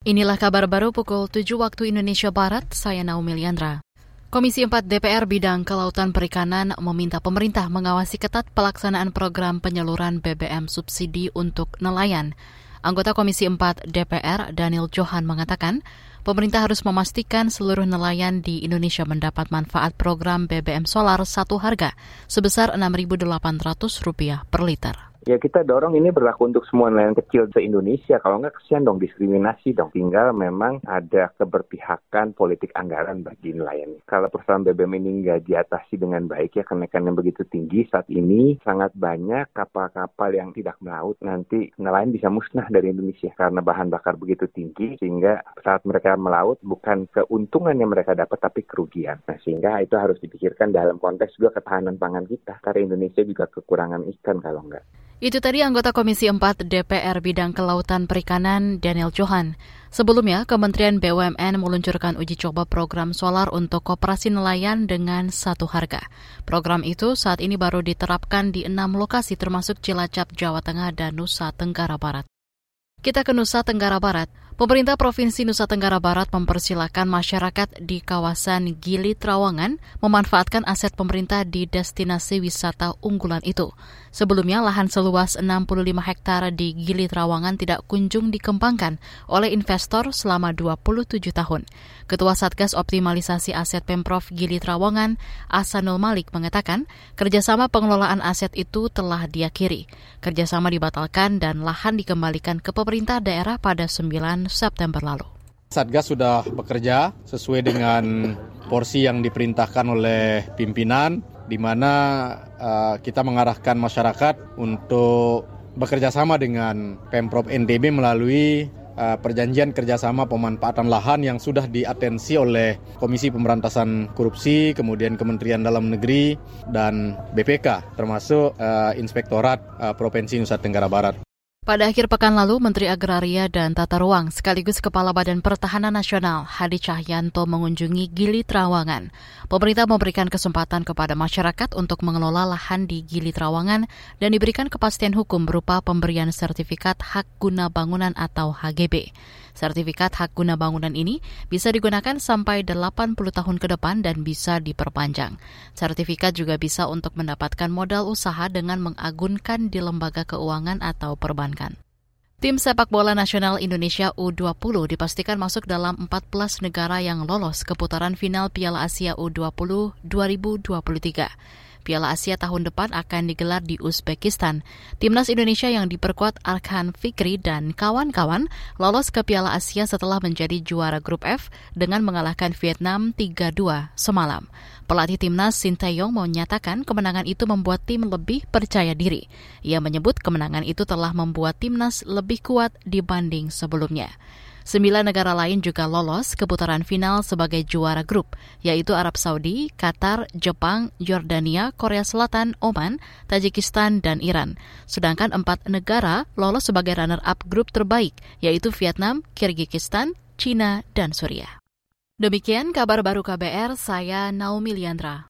Inilah kabar baru pukul 7 waktu Indonesia Barat, saya Naomi Liandra. Komisi 4 DPR Bidang Kelautan Perikanan meminta pemerintah mengawasi ketat pelaksanaan program penyaluran BBM subsidi untuk nelayan. Anggota Komisi 4 DPR Daniel Johan mengatakan, pemerintah harus memastikan seluruh nelayan di Indonesia mendapat manfaat program BBM solar satu harga sebesar Rp6.800 per liter. Ya kita dorong ini berlaku untuk semua nelayan kecil se-Indonesia. Kalau nggak kesian dong diskriminasi dong. Tinggal memang ada keberpihakan politik anggaran bagi nelayan. Kalau persoalan BBM ini nggak diatasi dengan baik ya kenaikan yang begitu tinggi saat ini sangat banyak kapal-kapal yang tidak melaut nanti nelayan bisa musnah dari Indonesia karena bahan bakar begitu tinggi sehingga saat mereka melaut bukan keuntungan yang mereka dapat tapi kerugian. Nah sehingga itu harus dipikirkan dalam konteks juga ketahanan pangan kita karena Indonesia juga kekurangan ikan kalau nggak. Itu tadi anggota Komisi 4 DPR Bidang Kelautan Perikanan Daniel Johan. Sebelumnya, Kementerian BUMN meluncurkan uji coba program solar untuk koperasi nelayan dengan satu harga. Program itu saat ini baru diterapkan di enam lokasi termasuk Cilacap, Jawa Tengah, dan Nusa Tenggara Barat. Kita ke Nusa Tenggara Barat. Pemerintah Provinsi Nusa Tenggara Barat mempersilahkan masyarakat di kawasan Gili Trawangan memanfaatkan aset pemerintah di destinasi wisata unggulan itu. Sebelumnya, lahan seluas 65 hektare di Gili Trawangan tidak kunjung dikembangkan oleh investor selama 27 tahun. Ketua Satgas Optimalisasi Aset Pemprov Gili Trawangan, Asanul Malik, mengatakan kerjasama pengelolaan aset itu telah diakhiri. Kerjasama dibatalkan dan lahan dikembalikan ke pemerintah daerah pada 9 September lalu. Satgas sudah bekerja sesuai dengan porsi yang diperintahkan oleh pimpinan, di mana uh, kita mengarahkan masyarakat untuk bekerja sama dengan Pemprov NTB melalui uh, perjanjian kerjasama pemanfaatan lahan yang sudah diatensi oleh Komisi Pemberantasan Korupsi, kemudian Kementerian Dalam Negeri, dan BPK, termasuk uh, Inspektorat uh, Provinsi Nusa Tenggara Barat. Pada akhir pekan lalu, Menteri Agraria dan Tata Ruang sekaligus Kepala Badan Pertahanan Nasional Hadi Cahyanto mengunjungi Gili Trawangan. Pemerintah memberikan kesempatan kepada masyarakat untuk mengelola lahan di Gili Trawangan dan diberikan kepastian hukum berupa pemberian sertifikat hak guna bangunan atau HGB. Sertifikat hak guna bangunan ini bisa digunakan sampai 80 tahun ke depan dan bisa diperpanjang. Sertifikat juga bisa untuk mendapatkan modal usaha dengan mengagunkan di lembaga keuangan atau perbankan. Tim sepak bola nasional Indonesia U20 dipastikan masuk dalam 14 negara yang lolos ke putaran final Piala Asia U20 2023. Piala Asia tahun depan akan digelar di Uzbekistan. Timnas Indonesia yang diperkuat Arkan Fikri dan kawan-kawan lolos ke Piala Asia setelah menjadi juara grup F dengan mengalahkan Vietnam 3-2 semalam. Pelatih timnas Sinteyong menyatakan kemenangan itu membuat tim lebih percaya diri. Ia menyebut kemenangan itu telah membuat timnas lebih kuat dibanding sebelumnya. Sembilan negara lain juga lolos ke putaran final sebagai juara grup, yaitu Arab Saudi, Qatar, Jepang, Yordania, Korea Selatan, Oman, Tajikistan, dan Iran. Sedangkan empat negara lolos sebagai runner-up grup terbaik, yaitu Vietnam, Kyrgyzstan, China, dan Suriah. Demikian kabar baru KBR, saya Naomi Liandra.